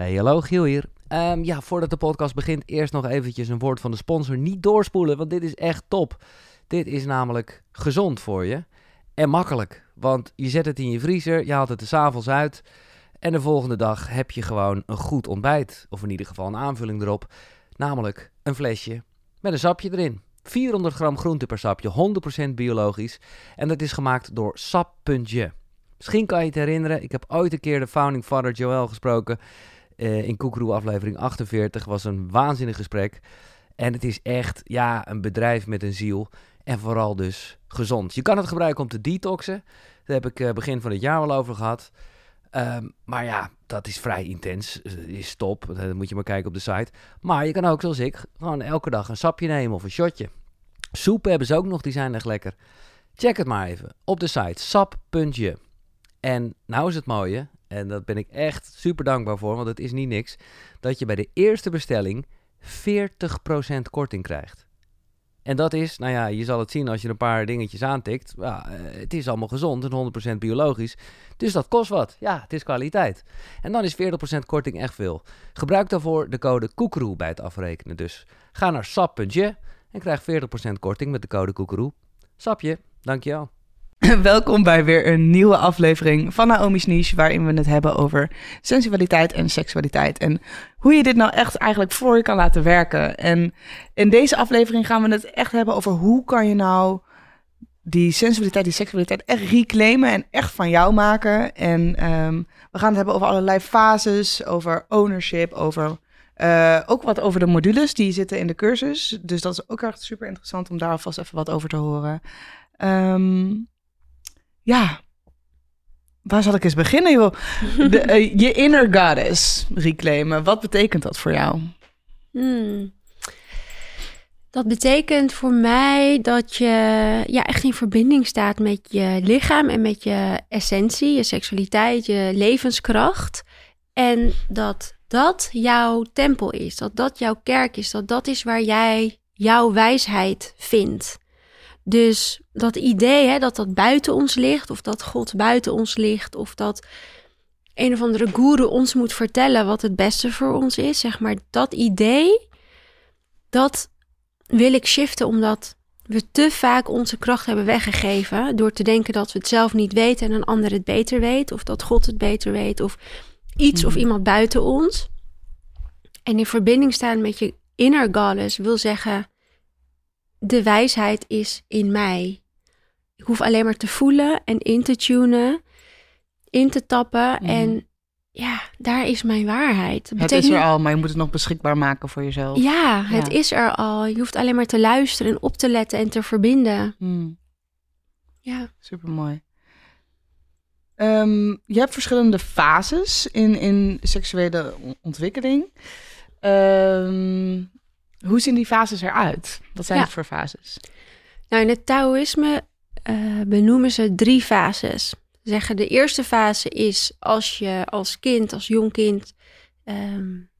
Hey, hallo, Giel hier. Ehm, ja, voordat de podcast begint, eerst nog eventjes een woord van de sponsor. Niet doorspoelen, want dit is echt top. Dit is namelijk gezond voor je en makkelijk. Want je zet het in je vriezer, je haalt het er s'avonds uit... en de volgende dag heb je gewoon een goed ontbijt. Of in ieder geval een aanvulling erop. Namelijk een flesje met een sapje erin. 400 gram groente per sapje, 100% biologisch. En dat is gemaakt door Sap.je. Misschien kan je het herinneren, ik heb ooit een keer de founding father Joel gesproken... Uh, in Koekeroe aflevering 48 was een waanzinnig gesprek. En het is echt, ja, een bedrijf met een ziel. En vooral dus gezond. Je kan het gebruiken om te detoxen. Daar heb ik uh, begin van het jaar wel over gehad. Um, maar ja, dat is vrij intens. Uh, is top. Dat moet je maar kijken op de site. Maar je kan ook, zoals ik, gewoon elke dag een sapje nemen of een shotje. Soepen hebben ze ook nog, die zijn echt lekker. Check het maar even op de site sap.je. En nou is het mooie, en dat ben ik echt super dankbaar voor, want het is niet niks, dat je bij de eerste bestelling 40% korting krijgt. En dat is, nou ja, je zal het zien als je een paar dingetjes aantikt. Ja, het is allemaal gezond en 100% biologisch. Dus dat kost wat. Ja, het is kwaliteit. En dan is 40% korting echt veel. Gebruik daarvoor de code koekeroe bij het afrekenen. Dus ga naar sap.je en krijg 40% korting met de code koekeroe. Sapje, dankjewel. Welkom bij weer een nieuwe aflevering van Naomi's Niche, waarin we het hebben over sensualiteit en seksualiteit. En hoe je dit nou echt eigenlijk voor je kan laten werken. En in deze aflevering gaan we het echt hebben over hoe kan je nou die sensualiteit, die seksualiteit echt reclaimen en echt van jou maken. En um, we gaan het hebben over allerlei fases, over ownership, over uh, ook wat over de modules die zitten in de cursus. Dus dat is ook echt super interessant om daar alvast even wat over te horen. Um, ja, waar zal ik eens beginnen, joh? De, uh, je inner goddess reclaimen. Wat betekent dat voor jou? Hmm. Dat betekent voor mij dat je ja, echt in verbinding staat met je lichaam en met je essentie, je seksualiteit, je levenskracht. En dat dat jouw tempel is, dat dat jouw kerk is, dat dat is waar jij jouw wijsheid vindt. Dus dat idee hè, dat dat buiten ons ligt, of dat God buiten ons ligt, of dat een of andere guru ons moet vertellen wat het beste voor ons is, zeg maar, dat idee, dat wil ik shiften omdat we te vaak onze kracht hebben weggegeven door te denken dat we het zelf niet weten en een ander het beter weet, of dat God het beter weet, of iets of mhm. iemand buiten ons. En in verbinding staan met je inner goddess wil zeggen, de wijsheid is in mij. Ik hoef alleen maar te voelen en in te tunen, in te tappen. Mhm. En ja, daar is mijn waarheid. het is er al, maar je moet het nog beschikbaar maken voor jezelf. Ja, het is er al. Je hoeft alleen maar te luisteren en op te letten en te verbinden. Mm. Ja. Supermooi. Um, je hebt verschillende fases in, in seksuele ontwikkeling. Um, hoe zien die fases eruit? Wat zijn het voor fases? Nou, in het Taoïsme uh, benoemen ze drie fases. Zeggen de eerste fase is als je als kind, als jong kind, um,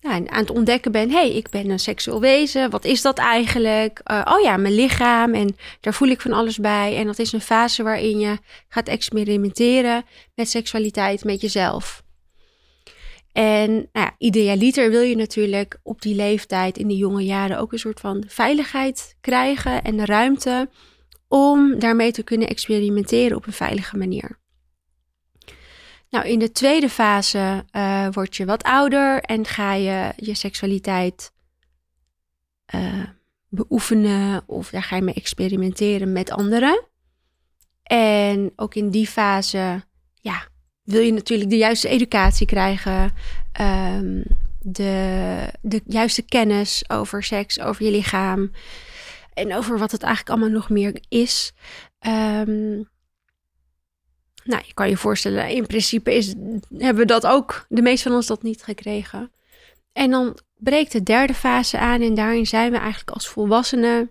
aan het ontdekken bent: hé, hey, ik ben een seksueel wezen. Wat is dat eigenlijk? Uh, oh ja, mijn lichaam. En daar voel ik van alles bij. En dat is een fase waarin je gaat experimenteren met seksualiteit, met jezelf. En nou ja, idealiter wil je natuurlijk op die leeftijd in de jonge jaren ook een soort van veiligheid krijgen en de ruimte om daarmee te kunnen experimenteren op een veilige manier. Nou, in de tweede fase uh, word je wat ouder en ga je je seksualiteit uh, beoefenen of daar ga je mee experimenteren met anderen. En ook in die fase, wil je natuurlijk de juiste educatie krijgen, um, de, de juiste kennis over seks, over je lichaam en over wat het eigenlijk allemaal nog meer is. Um, nou, je kan je voorstellen, in principe is, hebben we dat ook, de meeste van ons dat niet gekregen. En dan breekt de derde fase aan en daarin zijn we eigenlijk als volwassenen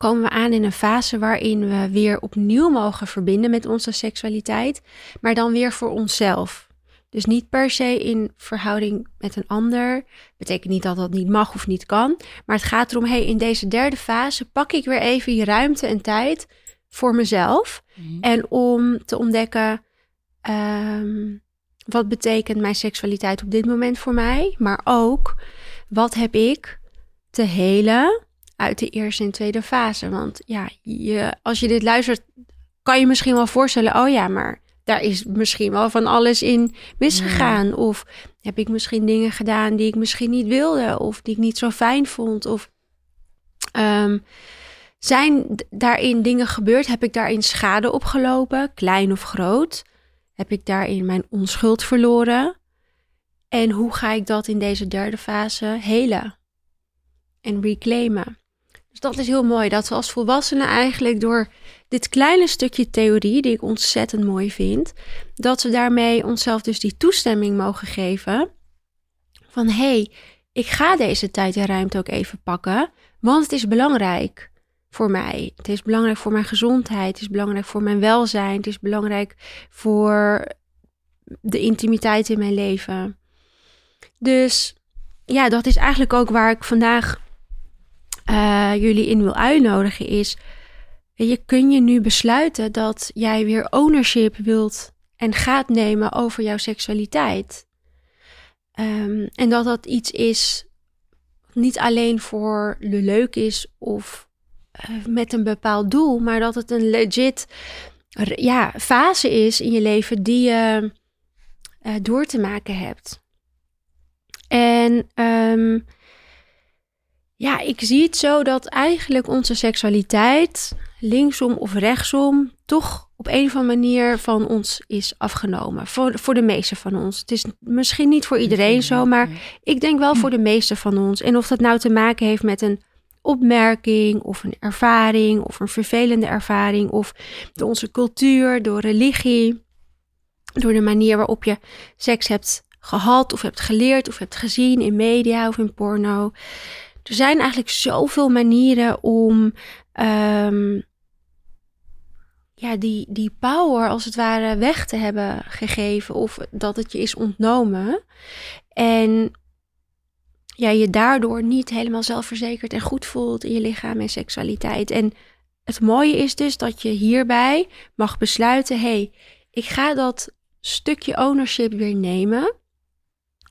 komen we aan in een fase waarin we weer opnieuw mogen verbinden met onze seksualiteit, maar dan weer voor onszelf. Dus niet per se in verhouding met een ander. Betekent niet dat dat niet mag of niet kan. Maar het gaat erom, hey, in deze derde fase pak ik weer even die ruimte en tijd voor mezelf. Mhm. En om te ontdekken, um, wat betekent mijn seksualiteit op dit moment voor mij? Maar ook, wat heb ik te helen uit de eerste en tweede fase? Want ja, je, als je dit luistert, kan je misschien wel voorstellen, oh ja, maar daar is misschien wel van alles in misgegaan. Of heb ik misschien dingen gedaan die ik misschien niet wilde, of die ik niet zo fijn vond. Of ehm, zijn daarin dingen gebeurd? Heb ik daarin schade opgelopen, klein of groot? Heb ik daarin mijn onschuld verloren? En hoe ga ik dat in deze derde fase helen en reclaimen? Dus dat is heel mooi, dat we als volwassenen eigenlijk door dit kleine stukje theorie, die ik ontzettend mooi vind, dat we daarmee onszelf dus die toestemming mogen geven van hé, hey, ik ga deze tijd en ruimte ook even pakken, want het is belangrijk voor mij. Het is belangrijk voor mijn gezondheid, het is belangrijk voor mijn welzijn, het is belangrijk voor de intimiteit in mijn leven. Dus ja, dat is eigenlijk ook waar ik vandaag uh, jullie in wil uitnodigen is, je kun je nu besluiten dat jij weer ownership wilt en gaat nemen over jouw seksualiteit. Um, en dat dat iets is niet alleen voor de leuk is of uh, met een bepaald doel, maar dat het een legit ja, fase is in je leven die je uh, door te maken hebt. En um, ja, ik zie het zo dat eigenlijk onze seksualiteit, linksom of rechtsom, toch op een of andere manier van ons is afgenomen. Voor, voor de meeste van ons. Het is misschien niet voor iedereen zo, maar ik denk wel voor de meeste van ons. En of dat nou te maken heeft met een opmerking of een ervaring of een vervelende ervaring of door onze cultuur, door religie, door de manier waarop je seks hebt gehad of hebt geleerd of hebt gezien in media of in porno. Er zijn eigenlijk zoveel manieren om um, ja, die, die power als het ware weg te hebben gegeven of dat het je is ontnomen. En ja, je daardoor niet helemaal zelfverzekerd en goed voelt in je lichaam en seksualiteit. En het mooie is dus dat je hierbij mag besluiten: hé, hey, ik ga dat stukje ownership weer nemen.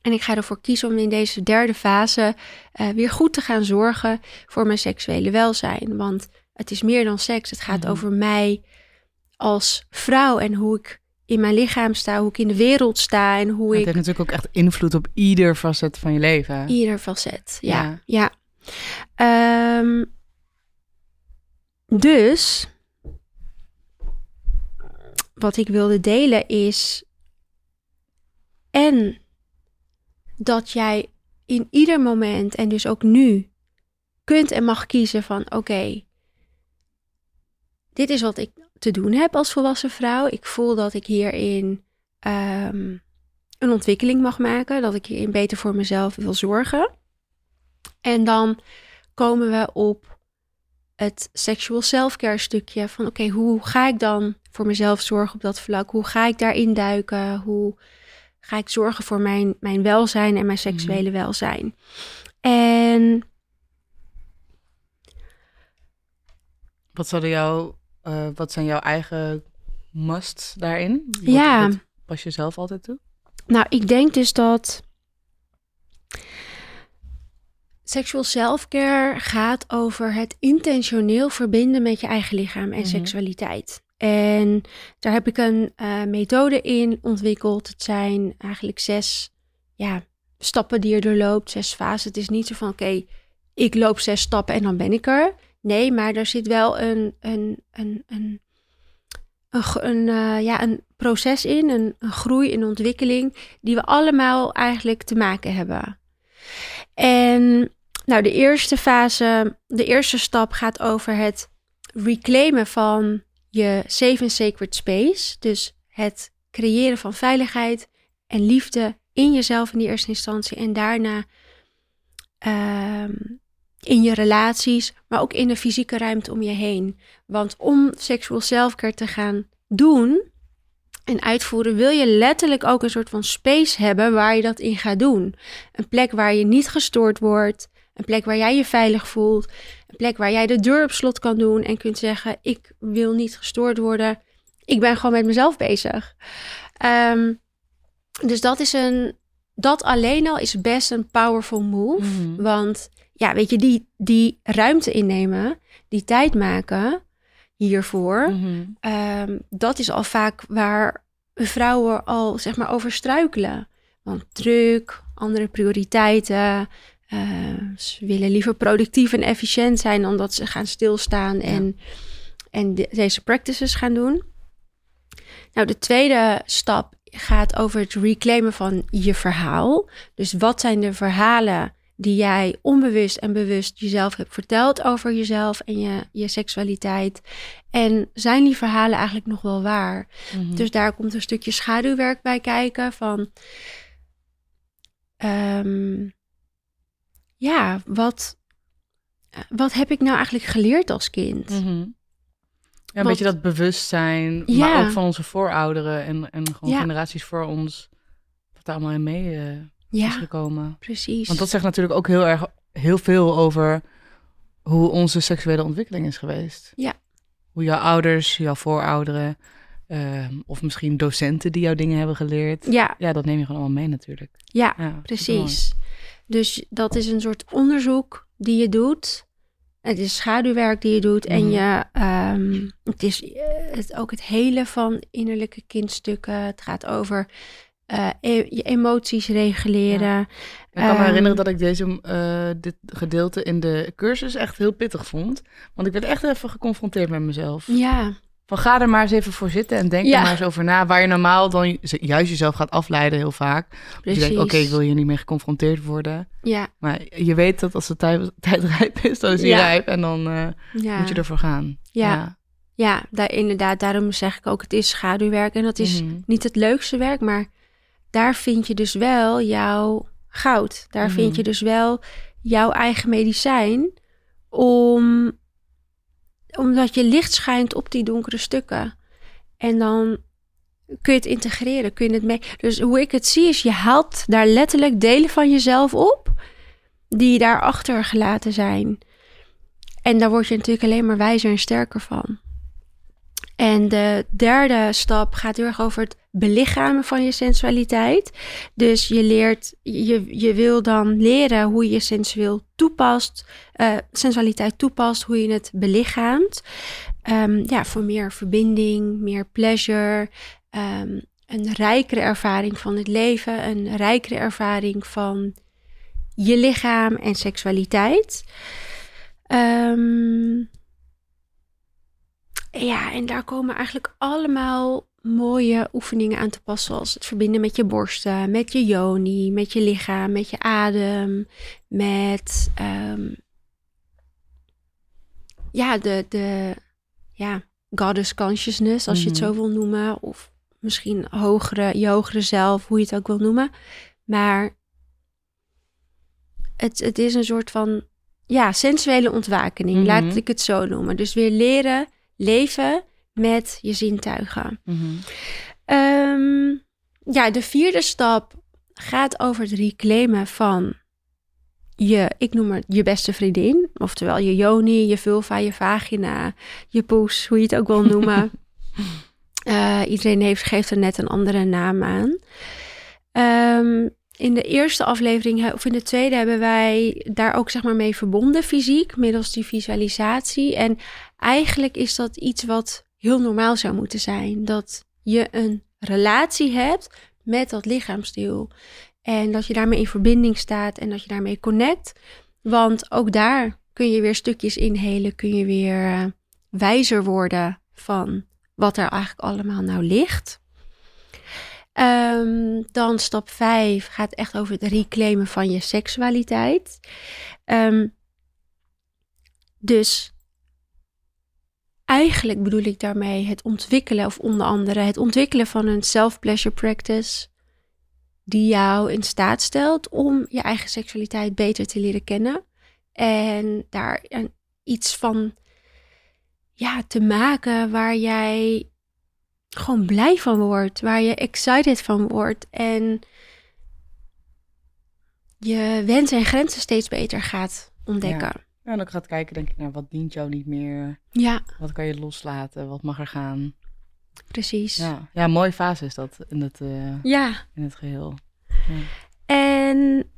En ik ga ervoor kiezen om in deze derde fase uh, weer goed te gaan zorgen voor mijn seksuele welzijn. Want het is meer dan seks. Het gaat mm over mij als vrouw en hoe ik in mijn lichaam sta, hoe ik in de wereld sta en hoe het ik. Het heeft natuurlijk ook echt invloed op ieder facet van je leven. Ieder facet, ja. ja. ja. Um, dus wat ik wilde delen is en dat jij in ieder moment en dus ook nu kunt en mag kiezen van oké, dit is wat ik te doen heb als volwassen vrouw. Ik voel dat ik hierin um, een ontwikkeling mag maken, dat ik hierin beter voor mezelf wil zorgen. En dan komen we op het sexual self-care stukje van oké, hoe ga ik dan voor mezelf zorgen op dat vlak? Hoe ga ik daarin duiken? Hoe ga ik zorgen voor mijn, mijn welzijn en mijn seksuele mhm. welzijn. En. Wat, zouden jou, uh, wat zijn jouw eigen musts daarin? Wat, ja. Wat pas je zelf altijd toe? Nou, ik denk dus dat. Sexual self-care gaat over het intentioneel verbinden met je eigen lichaam en mm seksualiteit. En daar heb ik een uh, methode in ontwikkeld. Het zijn eigenlijk zes ja, stappen die je doorloopt, zes fases. Het is niet zo van oké, ik loop zes stappen en dan ben ik er. Nee, maar er zit wel een, een, een, een, een, een uh, ja, een proces in, een, een groei, een ontwikkeling, die we allemaal eigenlijk te maken hebben. En nou, de eerste fase, de eerste stap gaat over het reclaimen van je safe and sacred space. Dus het creëren van veiligheid en liefde in jezelf in die eerste instantie. En daarna uh, in je relaties, maar ook in de fysieke ruimte om je heen. Want om seksual selfcare te gaan doen en uitvoeren, wil je letterlijk ook een soort van space hebben waar je dat in gaat doen. Een plek waar je niet gestoord wordt. Een plek waar jij je veilig voelt. Een plek waar jij de deur op slot kan doen en kunt zeggen: Ik wil niet gestoord worden. Ik ben gewoon met mezelf bezig. Um, dus dat is een, dat alleen al is best een powerful move. Mhm. Want ja, weet je, die, die ruimte innemen, die tijd maken hiervoor, Mhm. ehm, dat is al vaak waar vrouwen al zeg maar over struikelen. Want druk, andere prioriteiten. Eh, ze willen liever productief en efficiënt zijn dan dat ze gaan stilstaan en, en de- deze practices gaan doen. Nou, de tweede stap gaat over het reclaimen van je verhaal. Dus wat zijn de verhalen die jij onbewust en bewust jezelf hebt verteld over jezelf en je, je seksualiteit? En zijn die verhalen eigenlijk nog wel waar? Mhm. Dus daar komt een stukje schaduwwerk bij kijken van... ehm, ja, wat, wat heb ik nou eigenlijk geleerd als kind? Mhm. Ja, een beetje dat bewustzijn, Ja. maar ook van onze voorouderen en, en gewoon Ja. generaties voor ons, wat daar allemaal in mee eh, is gekomen. precies. Want dat zegt natuurlijk ook heel erg heel veel over hoe onze seksuele ontwikkeling is geweest. Ja. Hoe jouw ouders, jouw voorouderen, ehm, of misschien docenten die jou dingen hebben geleerd. Ja, Ja, dat neem je gewoon allemaal mee natuurlijk. ja, Ja, precies. Dus dat is een soort onderzoek die je doet. Het is schaduwwerk die je doet. En Mhm. je, ehm, het is eh, het, ook het hele van innerlijke kindstukken. Het gaat over eh, e- je emoties reguleren. Ik kan me Ehm, herinneren dat ik deze, eh, dit gedeelte in de cursus echt heel pittig vond. Want ik werd echt even geconfronteerd met mezelf. Ja, Van ga er maar eens even voor zitten en denk Ja. er maar eens over na. Waar je normaal dan juist jezelf gaat afleiden heel vaak. Dus je denkt, oké, ik wil hier niet meer geconfronteerd worden. Ja, Maar je weet dat als de tijd, tijd rijp is, dan is die Ja. rijp. En dan eh, ja. moet je ervoor gaan. Ja. Ja, daar, inderdaad. Daarom zeg ik ook, het is schaduwwerk. En dat is Mhm. niet het leukste werk, maar daar vind je dus wel jouw goud. Daar Mhm. vind je dus wel jouw eigen medicijn. Om, omdat je licht schijnt op die donkere stukken. En dan kun je het integreren, kun je het mee. Dus hoe ik het zie is, je haalt daar letterlijk delen van jezelf op die daar achtergelaten zijn. En daar word je natuurlijk alleen maar wijzer en sterker van. En de derde stap gaat heel erg over het belichamen van je sensualiteit. Dus je leert, je, je wil dan leren hoe je sensueel toepast, eh, sensualiteit toepast, hoe je het belichaamt. Ehm, ja, voor meer verbinding, meer pleasure, ehm, een rijkere ervaring van het leven, een rijkere ervaring van je lichaam en seksualiteit. Ehm, ja, en daar komen eigenlijk allemaal mooie oefeningen aan te passen. Zoals het verbinden met je borsten, met je yoni, met je lichaam, met je adem. Met ehm, ja, de, de ja, goddess consciousness, als je het Mhm. zo wil noemen. Of misschien hogere, je hogere zelf, hoe je het ook wil noemen. Maar het, het is een soort van ja, sensuele ontwakening, Mhm. laat ik het zo noemen. Dus weer leren leven met je zintuigen. Mhm. Ehm, ja, de vierde stap gaat over het reclaimen van je, ik noem het je beste vriendin. Oftewel je yoni, je vulva, je vagina, je poes, hoe je het ook wil noemen. Eh, iedereen heeft, geeft er net een andere naam aan. Ehm, in de eerste aflevering, of in de tweede, hebben wij daar ook zeg maar mee verbonden fysiek, middels die visualisatie. En eigenlijk is dat iets wat heel normaal zou moeten zijn. Dat je een relatie hebt met dat lichaamsdeel. En dat je daarmee in verbinding staat en dat je daarmee connect. Want ook daar kun je weer stukjes inhelen, kun je weer eh, wijzer worden van wat er eigenlijk allemaal nou ligt. Ehm, dan stap 5 gaat echt over het reclaimen van je seksualiteit. Ehm, dus eigenlijk bedoel ik daarmee het ontwikkelen, of onder andere het ontwikkelen van een self-pleasure practice. Die jou in staat stelt om je eigen seksualiteit beter te leren kennen. En daar iets van ja, te maken waar jij gewoon blij van wordt. Waar je excited van wordt. En je wensen en grenzen steeds beter gaat ontdekken. En dan gaat kijken, denk ik, naar wat dient jou niet meer? Ja, Wat kan je loslaten? Wat mag er gaan? Precies. Ja. Ja, ja mooie fase is dat in het, eh, in het geheel. En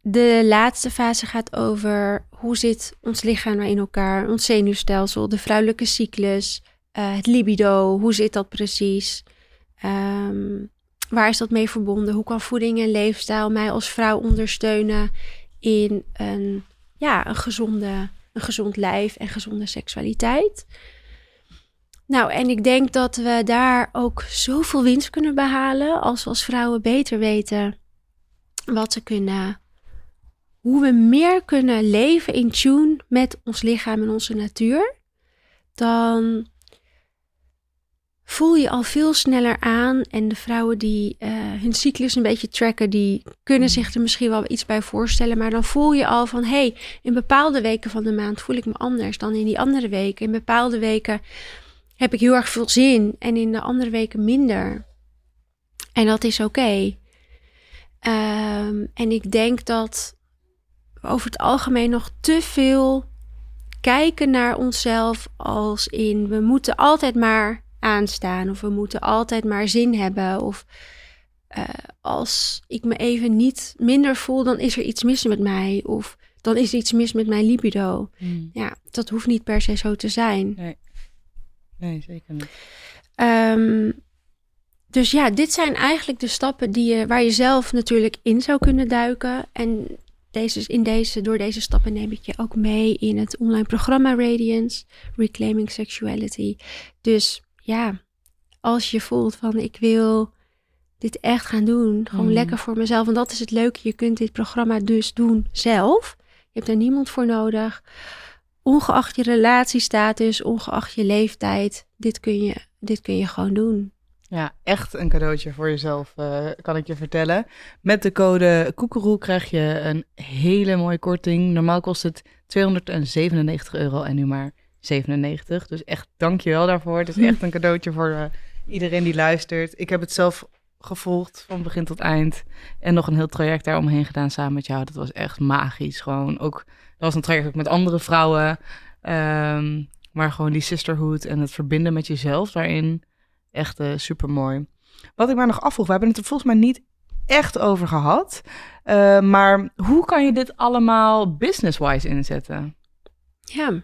de laatste fase gaat over hoe zit ons lichaam nou in elkaar, ons zenuwstelsel, de vrouwelijke cyclus, eh, het libido, hoe zit dat precies? Ehm, waar is dat mee verbonden? Hoe kan voeding en leefstijl mij als vrouw ondersteunen in een, ja, een, gezonde, een gezond lijf en gezonde seksualiteit? Nou, en ik denk dat we daar ook zoveel winst kunnen behalen als we als vrouwen beter weten wat ze kunnen, hoe we meer kunnen leven in tune met ons lichaam en onze natuur. Dan voel je al veel sneller aan. En de vrouwen die uh, hun cyclus een beetje tracken, die kunnen zich er misschien wel iets bij voorstellen. Maar dan voel je al van, hey, in bepaalde weken van de maand voel ik me anders dan in die andere weken. In bepaalde weken heb ik heel erg veel zin en in de andere weken minder. En dat is oké. Um, en ik denk dat we over het algemeen nog te veel kijken naar onszelf als in we moeten altijd maar aanstaan of we moeten altijd maar zin hebben of uh, als ik me even niet minder voel, dan is er iets mis met mij of dan is er iets mis met mijn libido. Hmm. Ja, dat hoeft niet per se zo te zijn. Nee, nee zeker niet. Um, dus ja, dit zijn eigenlijk de stappen die je, waar je zelf natuurlijk in zou kunnen duiken. En deze, in deze, door deze stappen neem ik je ook mee in het online programma Radiance, Reclaiming Sexuality. Dus ja, als je voelt van ik wil dit echt gaan doen, gewoon hmm. lekker voor mezelf. En dat is het leuke, je kunt dit programma dus doen zelf. Je hebt er niemand voor nodig. Ongeacht je relatiestatus, ongeacht je leeftijd, dit kun je, dit kun je gewoon doen. Ja, echt een cadeautje voor jezelf, uh, kan ik je vertellen. Met de code Koekeroe krijg je een hele mooie korting. Normaal kost het 297 euro en nu maar 97. Dus echt dankjewel daarvoor. Het is echt een cadeautje voor uh, iedereen die luistert. Ik heb het zelf gevolgd van begin tot eind. En nog een heel traject daaromheen gedaan samen met jou. Dat was echt magisch. Gewoon ook, dat was een traject ook met andere vrouwen. Um, maar gewoon die sisterhood en het verbinden met jezelf daarin Echt uh, super mooi. Wat ik maar nog afvroeg, we hebben het er volgens mij niet echt over gehad. Uh, maar hoe kan je dit allemaal business-wise inzetten? Ja.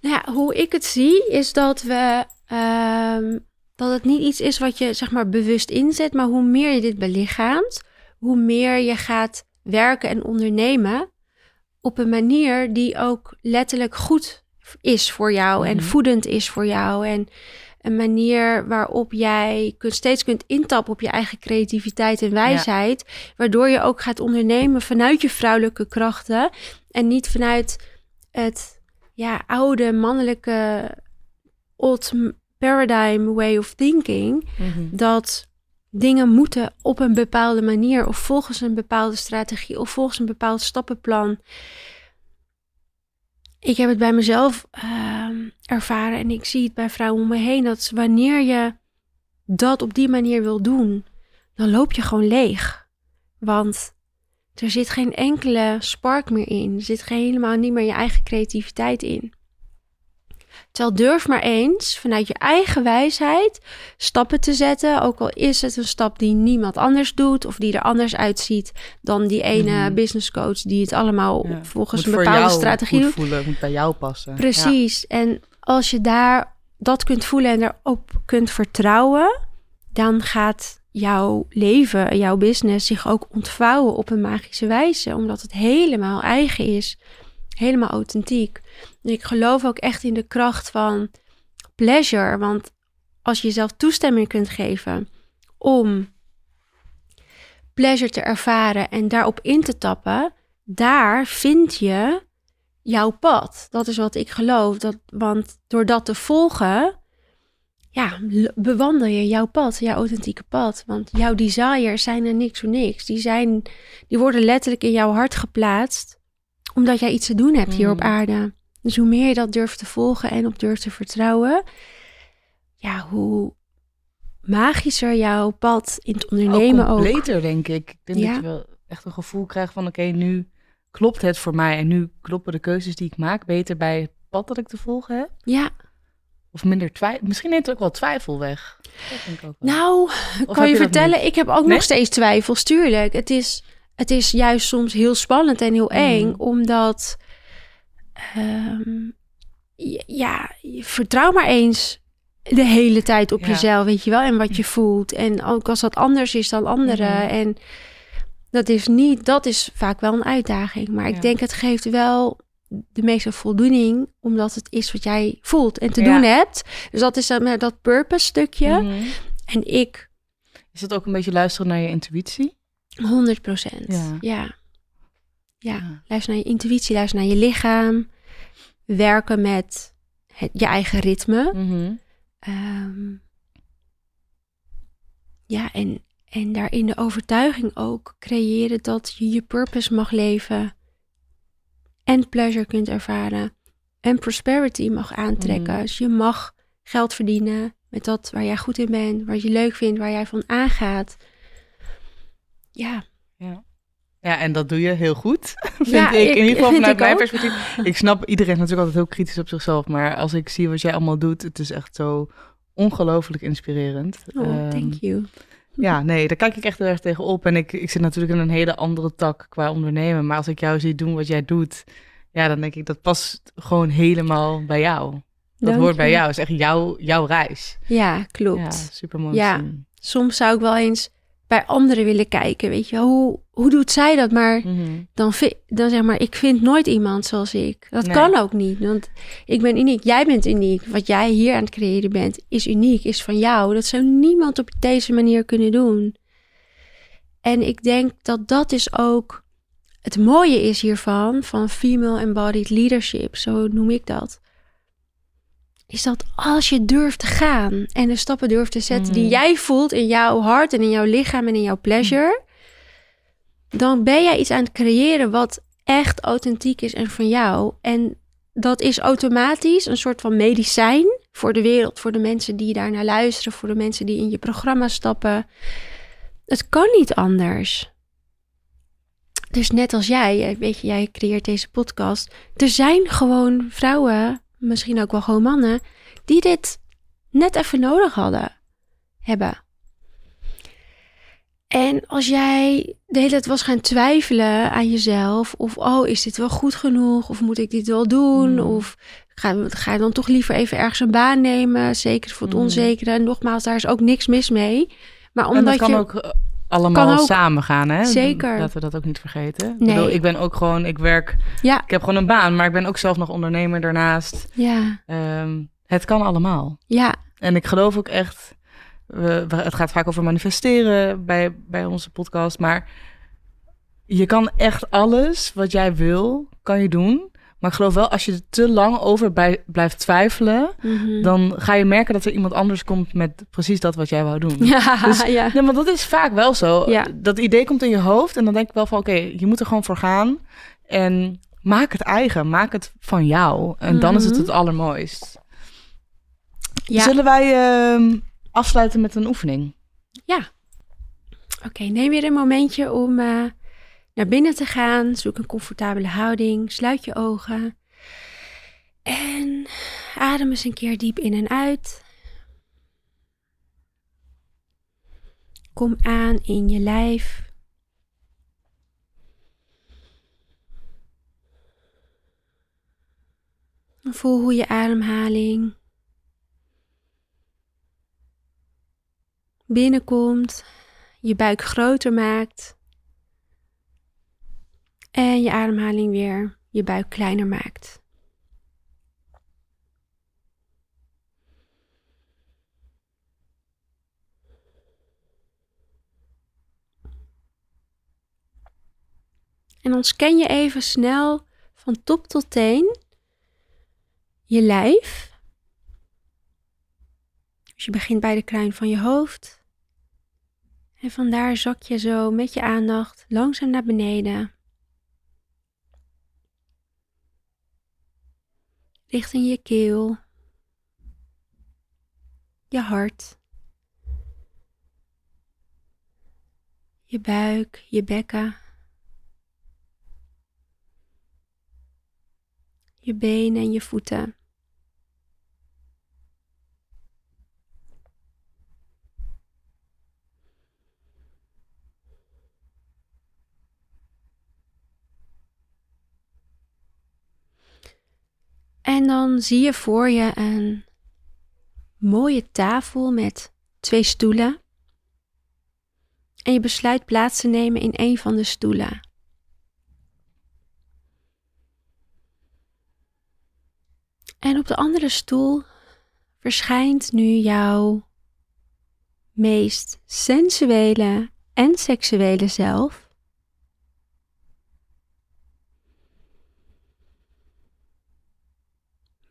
Nou ja, hoe ik het zie is dat we. Uh, dat het niet iets is wat je zeg maar bewust inzet, maar hoe meer je dit belichaamt, hoe meer je gaat werken en ondernemen op een manier die ook letterlijk goed is voor jou en mhm. voedend is voor jou en een manier waarop jij kunt, steeds kunt intappen op je eigen creativiteit en wijsheid. Waardoor je ook gaat ondernemen vanuit je vrouwelijke krachten. En niet vanuit het ja, oude mannelijke old paradigm way of thinking. Mhm. Dat dingen moeten op een bepaalde manier of volgens een bepaalde strategie of volgens een bepaald stappenplan ik heb het bij mezelf uh, ervaren en ik zie het bij vrouwen om me heen. Dat wanneer je dat op die manier wil doen, dan loop je gewoon leeg. Want er zit geen enkele spark meer in. Er zit helemaal niet meer je eigen creativiteit in. Terwijl durf maar eens vanuit je eigen wijsheid stappen te zetten. Ook al is het een stap die niemand anders doet of die er anders uitziet dan die ene mm business coach die het allemaal volgens een bepaalde strategie doet. voelen, moet bij jou passen. Precies. En als je daar dat kunt voelen en erop kunt vertrouwen, dan gaat jouw leven, jouw business zich ook ontvouwen op een magische wijze, omdat het helemaal eigen is, helemaal authentiek. Ik geloof ook echt in de kracht van pleasure. Want als je jezelf toestemming kunt geven om pleasure te ervaren en daarop in te tappen, daar vind je jouw pad. Dat is wat ik geloof. Dat, want door dat te volgen, ja, bewandel je jouw pad, jouw authentieke pad. Want jouw desires zijn er niks voor niks. Die, zijn, die worden letterlijk in jouw hart geplaatst, omdat jij iets te doen hebt hier op mm. aarde. Dus hoe meer je dat durft te volgen en op durft te vertrouwen, ja, hoe magischer jouw pad in het ondernemen ook. Beter, denk ik. Ik denk dat je wel echt een gevoel krijgt van, oké, nu klopt het voor mij en nu kloppen de keuzes die ik maak beter bij het pad dat ik te volgen heb. Ja. Of minder twijfel. Misschien neemt het ook wel twijfel weg. Dat denk ik ook wel. Nou, Of kan je vertellen, ik heb ook Nee? nog steeds twijfels, tuurlijk. Het is, het is juist soms heel spannend en heel eng, Mhm. omdat... ehm, ja, vertrouw maar eens de hele tijd op Ja. jezelf, weet je wel, en wat je voelt. En ook als dat anders is dan anderen. Mhm. En dat is niet, dat is vaak wel een uitdaging. Maar Ja. ik denk, het geeft wel de meeste voldoening, omdat het is wat jij voelt en te Ja. doen hebt. Dus dat is dan met dat purpose stukje. Mhm. En ik Is het ook een beetje luisteren naar je intuïtie? 100 procent. Ja. Ja. ja. Ja. Luister naar je intuïtie, luister naar je lichaam. Werken met het, je eigen ritme. Mhm. Ehm, ja, en, en daarin de overtuiging ook creëren dat je je purpose mag leven. En pleasure kunt ervaren. En prosperity mag aantrekken. Mhm. Dus je mag geld verdienen met dat waar jij goed in bent, wat je leuk vindt, waar jij van aangaat. Ja, Ja, en dat doe je heel goed, vind Ja, ik. In ieder geval vanuit mijn ook. perspectief. Ik snap, iedereen is natuurlijk altijd heel kritisch op zichzelf. Maar als ik zie wat jij allemaal doet, het is echt zo ongelooflijk inspirerend. oh, Ehm, thank you. Ja, nee, daar kijk ik echt heel erg tegen op. En ik, ik zit natuurlijk in een hele andere tak qua ondernemen. Maar als ik jou zie doen wat jij doet, ja, dan denk ik dat past gewoon helemaal bij jou. Dat Dank hoort bij jou. Het is echt jouw, jouw reis. Ja, klopt. Ja, super mooi. Ja. soms zou ik wel eens bij anderen willen kijken. Weet je, hoe, hoe doet zij dat? Maar Mhm. dan, dan zeg maar, ik vind nooit iemand zoals ik. Dat Nee. kan ook niet, want ik ben uniek. Jij bent uniek. Wat jij hier aan het creëren bent, is uniek, is van jou. Dat zou niemand op deze manier kunnen doen. En ik denk dat dat is ook het mooie is hiervan, van female embodied leadership, zo noem ik dat. Is dat als je durft te gaan en de stappen durft te zetten die Mhm. jij voelt in jouw hart en in jouw lichaam en in jouw pleasure, dan ben jij iets aan het creëren wat echt authentiek is en van jou. En dat is automatisch een soort van medicijn voor de wereld, voor de mensen die daar naar luisteren, voor de mensen die in je programma stappen. Het kan niet anders. Dus net als jij, eh, weet je, jij creëert deze podcast. Er zijn gewoon vrouwen, misschien ook wel gewoon mannen, die dit net even nodig hadden, hebben. En als jij de hele tijd was gaan twijfelen aan jezelf, of oh, is dit wel goed genoeg, of moet ik dit wel doen, Mm. of ga, ga je dan toch liever even ergens een baan nemen, zeker voor het Mm. onzekere. En nogmaals, daar is ook niks mis mee. Maar En omdat dat kan je ook eh, allemaal Kan ook. samen gaan, hè? Zeker. Laten we dat ook niet vergeten. Ik, Nee. bedoel, ik ben ook gewoon, ik werk, ja, ik heb gewoon een baan, maar ik ben ook zelf nog ondernemer daarnaast. ja, Ehm, het kan allemaal. ja, En ik geloof ook echt, we, we- het gaat vaak over manifesteren bij, bij onze podcast, maar je kan echt alles wat jij wil, kan je doen. Maar ik geloof wel, als je er te lang over bij, blijft twijfelen, mhm. dan ga je merken dat er iemand anders komt met precies dat wat jij wou doen. ja, Dus- ja, Nee, maar dat is vaak wel zo. Ja. Dat idee komt in je hoofd en dan denk ik wel van... oké, je moet er gewoon voor gaan. En maak het eigen. Maak het van jou. En dan is het Mhm. het allermooist. ja. Zullen wij ehm, afsluiten met een oefening? Oké, neem weer een momentje om eh, naar binnen te gaan. Zoek een comfortabele houding. Sluit je ogen. En adem eens een keer diep in en uit. Kom aan in je lijf. Voel hoe je ademhaling binnenkomt je buik groter maakt. En je ademhaling weer je buik kleiner maakt. En dan scan je even snel van top tot teen je lijf. Dus je begint bij de kruin van je hoofd. En vandaar zak je zo met je aandacht langzaam naar beneden. Richting je keel. Je hart. Je buik, je bekken. Je benen en je voeten. En dan zie je voor je een mooie tafel met twee stoelen. En je besluit plaats te nemen in een van de stoelen. En op de andere stoel verschijnt nu jouw meest sensuele en seksuele zelf.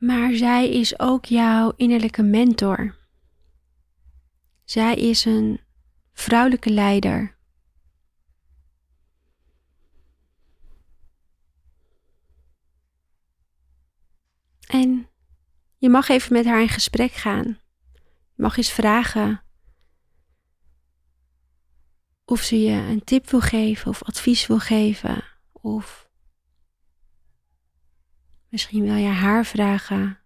Maar zij is ook jouw innerlijke mentor. Zij is een vrouwelijke leider. En je mag even met haar in gesprek gaan. Je mag eens vragen of ze je een tip wil geven of advies wil geven. Of misschien wil je haar vragen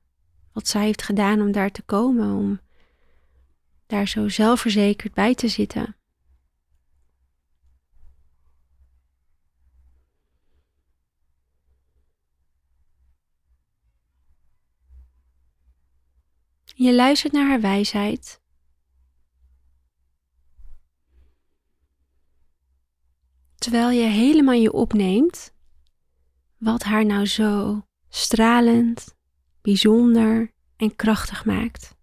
wat zij heeft gedaan om daar te komen, om daar zo zelfverzekerd bij te zitten. Je luistert naar haar wijsheid. Terwijl je helemaal je opneemt wat haar nou zo stralend, bijzonder en krachtig maakt.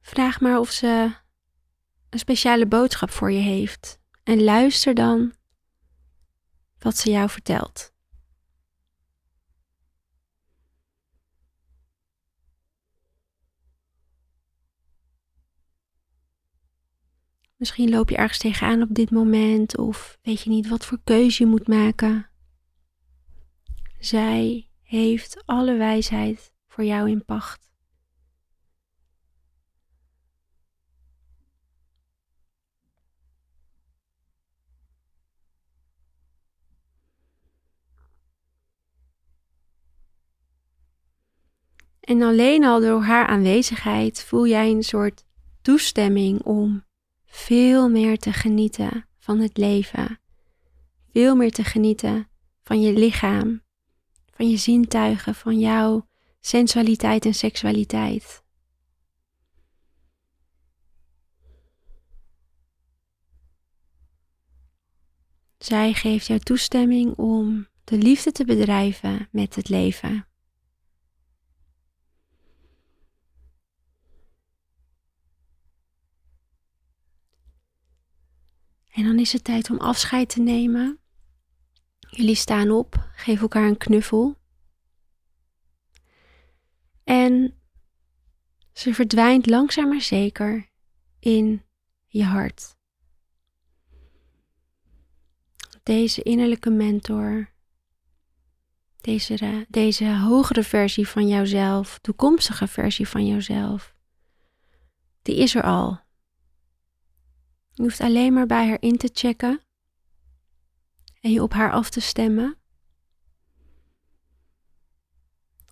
Vraag maar of ze een speciale boodschap voor je heeft. En luister dan wat ze jou vertelt. Misschien loop je ergens tegenaan op dit moment of weet je niet wat voor keuze je moet maken. Zij heeft alle wijsheid voor jou in pacht. En alleen al door haar aanwezigheid voel jij een soort toestemming om veel meer te genieten van het leven. Veel meer te genieten van je lichaam, van je zintuigen, van jouw sensualiteit en seksualiteit. Zij geeft jou toestemming om de liefde te bedrijven met het leven. En dan is het tijd om afscheid te nemen. Jullie staan op, geef elkaar een knuffel. En ze verdwijnt langzaam maar zeker in je hart. Deze innerlijke mentor, deze, deze hogere versie van jouzelf, toekomstige versie van jouzelf, die is er al. Je hoeft alleen maar bij haar in te checken en je op haar af te stemmen.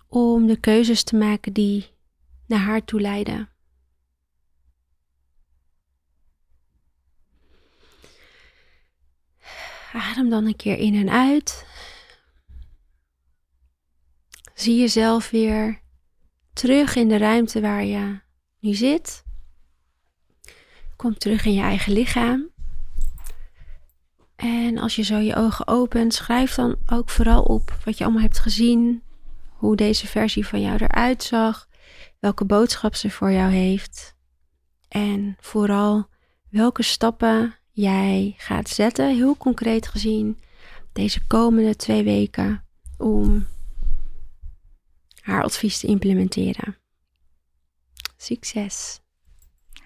Om de keuzes te maken die naar haar toe leiden. Adem dan een keer in en uit. Zie jezelf weer terug in de ruimte waar je nu zit. Kom terug in je eigen lichaam. En als je zo je ogen opent, schrijf dan ook vooral op wat je allemaal hebt gezien. Hoe deze versie van jou eruit zag. Welke boodschap ze voor jou heeft. En vooral welke stappen jij gaat zetten, heel concreet gezien, deze komende twee weken om haar advies te implementeren. Succes!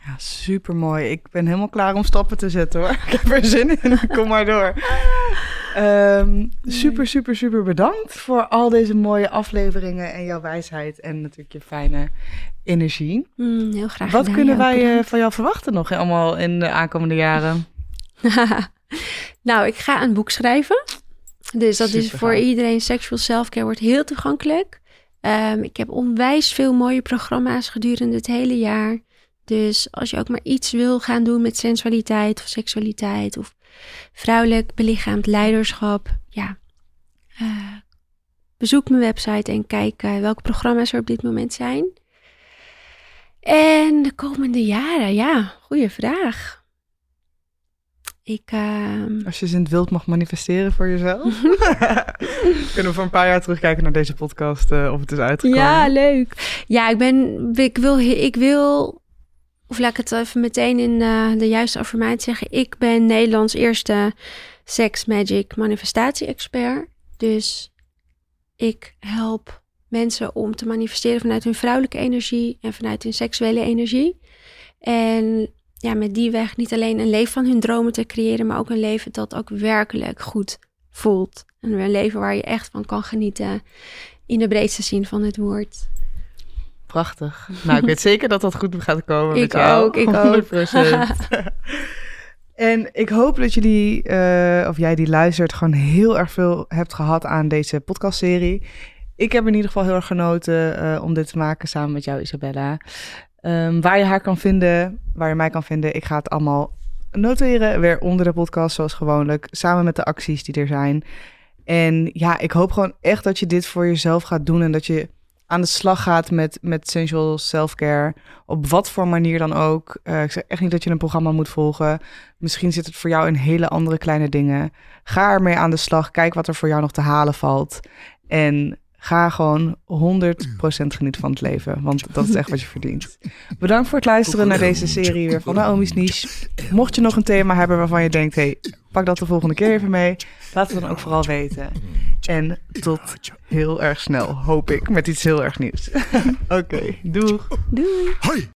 Ja, super mooi. Ik ben helemaal klaar om stappen te zetten hoor. Ik heb er zin in. Kom maar door. Um, super, super, super bedankt voor al deze mooie afleveringen en jouw wijsheid en natuurlijk je fijne energie. Mm, heel graag. Wat kunnen wij uh, van jou verwachten nog allemaal in de aankomende jaren? nou, ik ga een boek schrijven. Dus dat is voor gaaf. iedereen. Sexual self-care wordt heel toegankelijk. Ehm, ik heb onwijs veel mooie programma's gedurende het hele jaar. Dus als je ook maar iets wil gaan doen met sensualiteit of seksualiteit of vrouwelijk belichaamd leiderschap, ja, eh, bezoek mijn website en kijk eh, welke programma's er op dit moment zijn. En de komende jaren, ja, goede vraag. Ik, ehm, Als je ze in het wild mag manifesteren voor jezelf. Kunnen we voor een paar jaar terugkijken naar deze podcast eh, of het is uitgekomen. Ja, leuk. Ja, ik ben, ik wil, ik wil, of laat ik het even meteen in eh, de juiste affirmatie zeggen. Ik ben Nederlands eerste sex magic manifestatie expert. Dus ik help mensen om te manifesteren vanuit hun vrouwelijke energie en vanuit hun seksuele energie. En ja, met die weg niet alleen een leven van hun dromen te creëren, maar ook een leven dat ook werkelijk goed voelt. En een leven waar je echt van kan genieten in de breedste zin van het woord. Prachtig. Nou, ik weet zeker dat dat goed gaat komen. Ik met jou. ook, ik ook. 100%. en ik hoop dat jullie, eh, of jij die luistert, gewoon heel erg veel hebt gehad aan deze podcastserie. Ik heb in ieder geval heel erg genoten eh, om dit te maken samen met jou, Isabella. Ehm, waar je haar kan vinden, waar je mij kan vinden, ik ga het allemaal noteren weer onder de podcast, zoals gewoonlijk, samen met de acties die er zijn. En ja, ik hoop gewoon echt dat je dit voor jezelf gaat doen en dat je aan de slag gaat met, met sensual self-care. Op wat voor manier dan ook. Eh, ik zeg echt niet dat je een programma moet volgen. Misschien zit het voor jou in hele andere kleine dingen. Ga ermee aan de slag. Kijk wat er voor jou nog te halen valt. En ga gewoon 100% genieten van het leven. Want dat is echt wat je verdient. Bedankt voor het luisteren naar deze serie weer van Naomi's Niche. Mocht je nog een thema hebben waarvan je denkt... hey, pak dat de volgende keer even mee. Laat het dan ook vooral weten. En tot heel erg snel, hoop ik, met iets heel erg nieuws. Oké, doeg. Doei! Hoi!